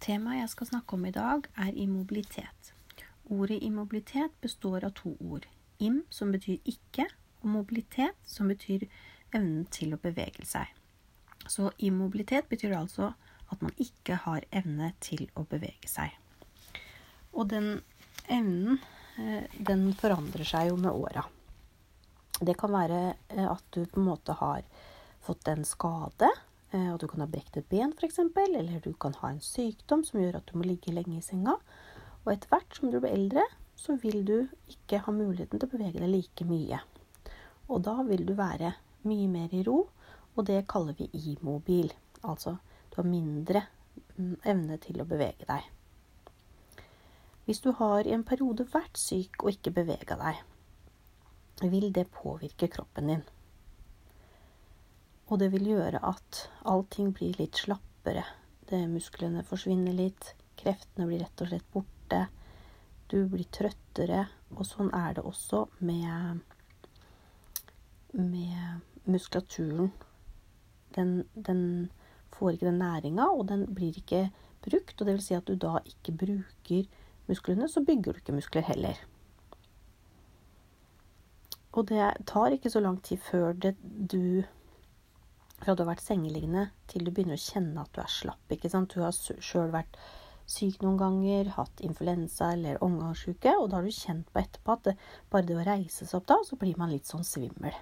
Temaet jeg skal snakke om i dag, er immobilitet. Ordet immobilitet består av to ord. Im, som betyr ikke, og mobilitet, som betyr evnen til å bevege seg. Så immobilitet betyr altså at man ikke har evne til å bevege seg. Og den evnen, eh, den forandrer seg jo med åra. Det kan være eh, at du på en måte har fått en skade at du kan ha brekt et ben f.eks., eller du kan ha en sykdom som gjør at du må ligge lenge i senga. Og etter hvert som du blir eldre, så vil du ikke ha muligheten til å bevege deg like mye. Og da vil du være mye mer i ro, og det kaller vi immobil. Altså du har mindre mm, evne til å bevege deg. Hvis du har i en periode vært syk og ikke bevega deg, vil det påvirke kroppen din. Og det vil gjøre at allting blir litt slappere. Det, musklene forsvinner litt. Kreftene blir rett og slett borte. Du blir trøttere. Og sånn er det også med, med muskulaturen. Den, den får ikke den næringa, og den blir ikke brukt. Og det vil si at du da ikke bruker musklene, så bygger du ikke muskler heller. Og det tar ikke så lang tid før det, du fra du har vært sengeliggende til du begynner å kjenne at du er slapp. ikke sant? Du har sjøl vært syk noen ganger, hatt influensa eller omgangssjuke, og da har du kjent på etterpå at det, bare det å reise seg opp da, så blir man litt sånn svimmel.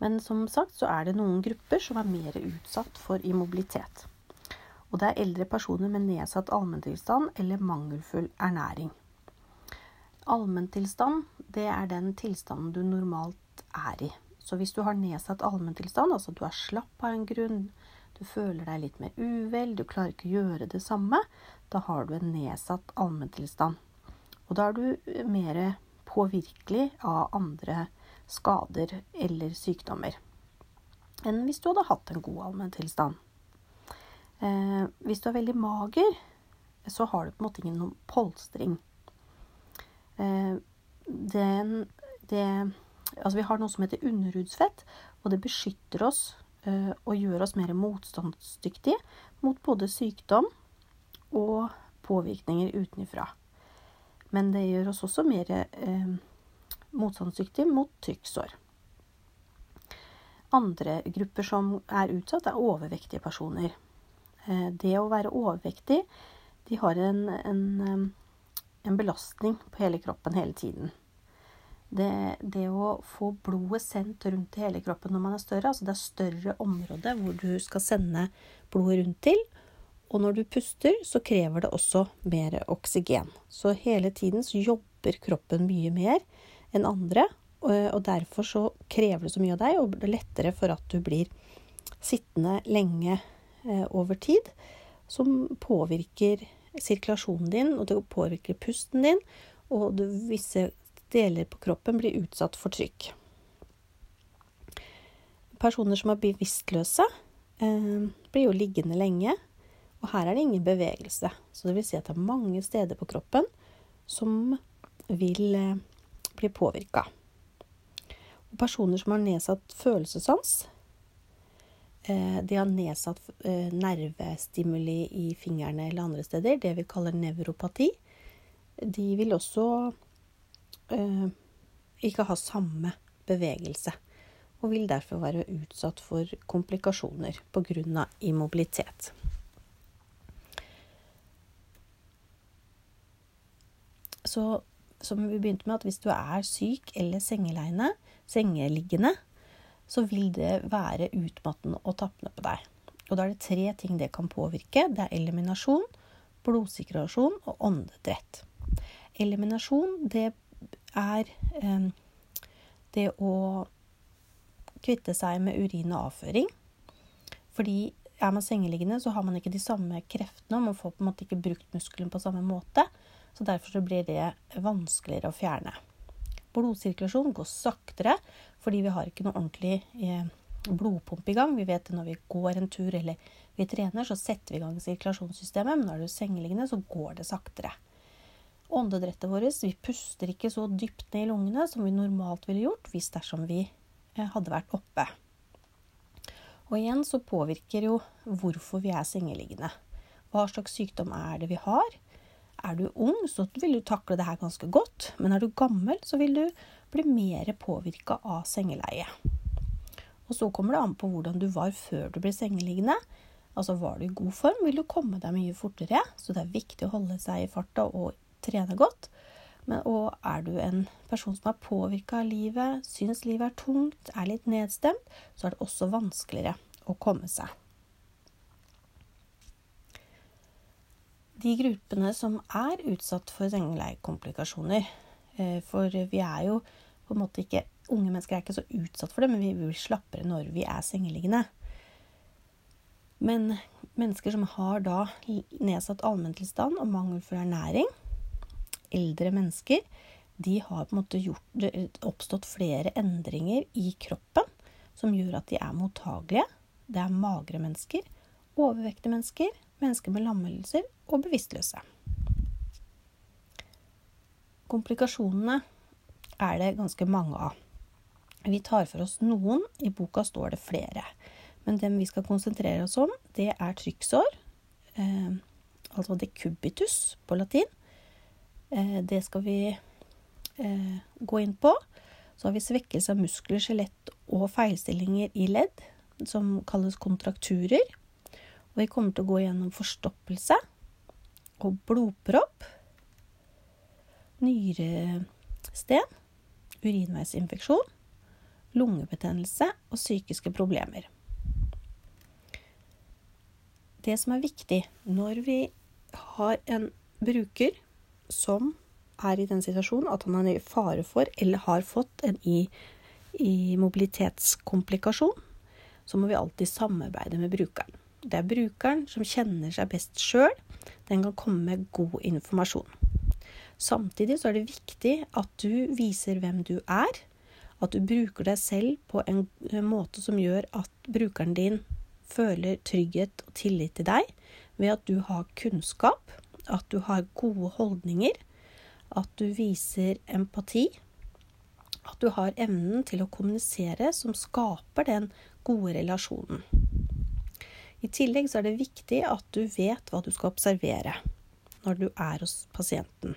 Men som sagt så er det noen grupper som er mer utsatt for immobilitet. Og det er eldre personer med nedsatt allmenntilstand eller mangelfull ernæring. Allmenntilstand, det er den tilstanden du normalt er i. Så hvis du har nedsatt allmenntilstand, altså du er slapp av en grunn, du føler deg litt mer uvel, du klarer ikke å gjøre det samme, da har du en nedsatt allmenntilstand. Og da er du mer påvirkelig av andre skader eller sykdommer enn hvis du hadde hatt en god allmenntilstand. Eh, hvis du er veldig mager, så har du på en måte ingen polstring. Eh, den, det Altså vi har noe som heter underhudsfett, og det beskytter oss uh, og gjør oss mer motstandsdyktige mot både sykdom og påvirkninger utenfra. Men det gjør oss også mer uh, motstandsdyktige mot trykksår. Andre grupper som er utsatt, er overvektige personer. Uh, det å være overvektig, de har en, en, en belastning på hele kroppen hele tiden. Det, det, å få blodet sendt rundt i hele kroppen når man er større, altså det er større område hvor du skal sende blodet rundt til. Og når du puster, så krever det også mer oksygen. Så hele tiden så jobber kroppen mye mer enn andre. Og derfor så krever det så mye av deg, og det er lettere for at du blir sittende lenge eh, over tid. Som påvirker sirkulasjonen din, og det påvirker pusten din. Og visse deler på kroppen blir utsatt for trykk. Personer som er bevisstløse, eh, blir jo liggende lenge, og her er det ingen bevegelse. Så det vil si at det er mange steder på kroppen som vil eh, bli påvirka. Personer som har nedsatt følelsessans, eh, de har nedsatt nervestimuli i fingrene eller andre steder, det vi kaller nevropati. De vil også eh, ikke ha samme bevegelse, og vil derfor være utsatt for komplikasjoner pga. immobilitet. Så som vi begynte med, at hvis du er syk eller sengeleine, sengeliggende, så vil det være utmattende og tappende på deg. Og da er det tre ting det kan påvirke. Det er eliminasjon, blodsirkulasjon og åndedrett. Eliminasjon det er eh, det å kvitte seg med urin og avføring. Fordi er man sengeliggende, så har man ikke de samme kreftene, og man får på en måte ikke brukt muskelen på samme måte. Så derfor så blir det vanskeligere å fjerne. Blodsirkulasjon går saktere, fordi vi har ikke noe ordentlig eh, blodpump i gang. Vi vet at når vi går en tur eller vi trener, så setter vi i gang sirkulasjonssystemet. Men når du er sengeliggende, så går det saktere. Åndedrettet vårt Vi puster ikke så dypt ned i lungene som vi normalt ville gjort hvis dersom vi eh, hadde vært oppe. Og igjen så påvirker jo hvorfor vi er sengeliggende. Hva slags sykdom er det vi har? Er du ung, så vil du takle det her ganske godt. Men er du gammel, så vil du bli mer påvirka av sengeleie. Og så kommer det an på hvordan du var før du ble sengeliggende. Altså var du i god form, vil du komme deg mye fortere. Så det er viktig å holde seg i farta og trene godt. Men, og er du en person som er påvirka av livet, syns livet er tungt, er litt nedstemt, så er det også vanskeligere å komme seg. De gruppene som er utsatt for sengeleiekomplikasjoner eh, For vi er jo på en måte ikke Unge mennesker er ikke så utsatt for det, men vi blir slappere når vi er sengeliggende. Men mennesker som har da nedsatt allmenntilstand og mangelfull ernæring, eldre mennesker, de har på en måte gjort, oppstått flere endringer i kroppen som gjør at de er mottagelige. Det er magre mennesker, overvektige mennesker, mennesker med lammelser og bevisstløse. Komplikasjonene er det ganske mange av. Vi tar for oss noen, i boka står det flere. Men dem vi skal konsentrere oss om, det er trykksår, eh, altså decubitus på latin, det skal vi eh, gå inn på. Så har vi svekkelse av muskler, skjelett og feilstillinger i ledd, som kalles kontrakturer. Og vi kommer til å gå gjennom forstoppelse og blodpropp, nyresten, urinveisinfeksjon, lungebetennelse og psykiske problemer. Det som er viktig når vi har en bruker som er i den situasjonen at han er i fare for eller har fått en i, i mobilitetskomplikasjon, så må vi alltid samarbeide med brukeren. Det er brukeren som kjenner seg best sjøl. Den kan komme med god informasjon. Samtidig så er det viktig at du viser hvem du er. At du bruker deg selv på en måte som gjør at brukeren din føler trygghet og tillit til deg, ved at du har kunnskap at du har gode holdninger, at du viser empati, at du har evnen til å kommunisere som skaper den gode relasjonen. I tillegg så er det viktig at du vet hva du skal observere når du er hos pasienten.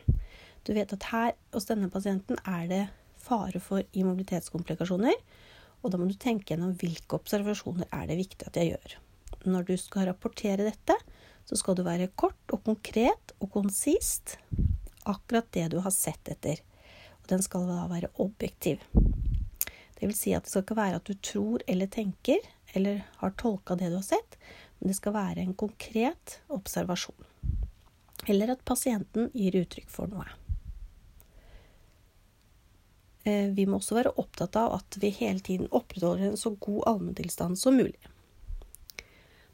Du vet at her hos denne pasienten er det fare for immobilitetskomplikasjoner, og da må du tenke gjennom hvilke observasjoner er det viktig at jeg gjør. Når du skal rapportere dette, så skal du være kort og konkret og konsist. Akkurat det du har sett etter. Og den skal da være objektiv. Det vil si at det skal ikke være at du tror eller tenker eller har tolka det du har sett, men det skal være en konkret observasjon. Eller at pasienten gir uttrykk for noe. Eh, vi må også være opptatt av at vi hele tiden opprettholder en så god allmenntilstand som mulig.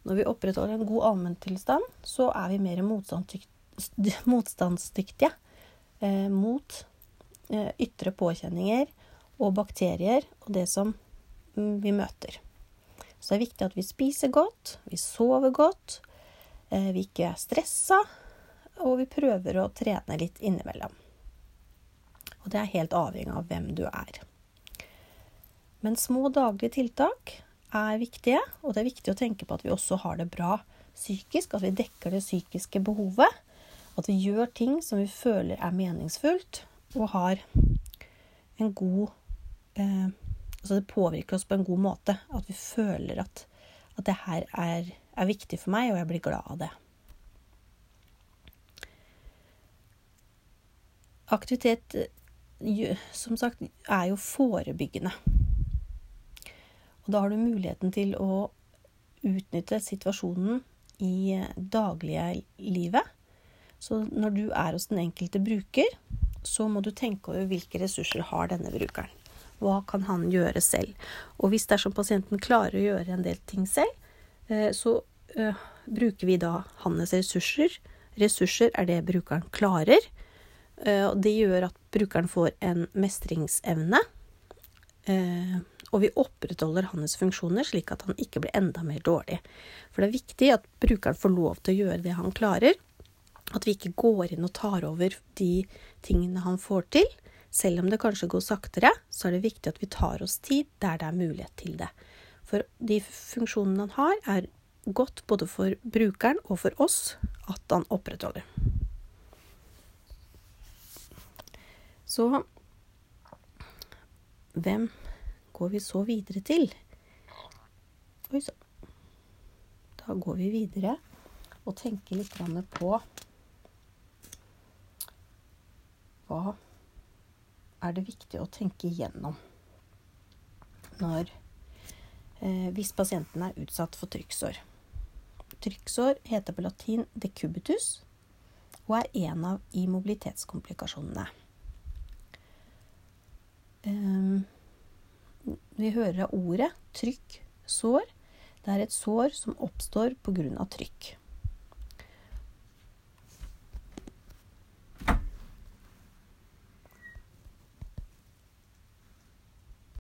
Når vi opprettholder en god allmenntilstand, så er vi mer motstandsdyktige eh, mot eh, ytre påkjenninger og bakterier og det som mm, vi møter. Så det er viktig at vi spiser godt, vi sover godt, eh, vi ikke er stressa, og vi prøver å trene litt innimellom. Og det er helt avhengig av hvem du er. Men små daglige tiltak er viktige, og det er viktig å tenke på at vi også har det bra psykisk, at vi dekker det psykiske behovet. At vi gjør ting som vi føler er meningsfullt, og har en god eh, Altså det påvirker oss på en god måte. At vi føler at, at det her er, er viktig for meg, og jeg blir glad av det. Aktivitet, eh, som sagt, er jo forebyggende. Og da har du muligheten til å utnytte situasjonen i daglige livet. Så når du er hos den enkelte bruker, så må du tenke over hvilke ressurser har denne brukeren. Hva kan han gjøre selv? Og hvis dersom pasienten klarer å gjøre en del ting selv, eh, så uh, bruker vi da hans ressurser. Ressurser er det brukeren klarer. Og det gjør at brukeren får en mestringsevne. Og vi opprettholder hans funksjoner slik at han ikke blir enda mer dårlig. For det er viktig at brukeren får lov til å gjøre det han klarer. At vi ikke går inn og tar over de tingene han får til. Selv om det kanskje går saktere, så er det viktig at vi tar oss tid der det er mulighet til det. For de funksjonene han har, er godt både for brukeren og for oss at han opprettholder. Så hvem går vi så videre til? Oi sann. Da går vi videre og tenker litt på hva er det viktig å tenke igjennom når eh, hvis pasienten er utsatt for trykksår. Trykksår heter på latin decubitus og er en av immobilitetskomplikasjonene. Um, vi hører av ordet trykk, sår. Det er et sår som oppstår pga. trykk.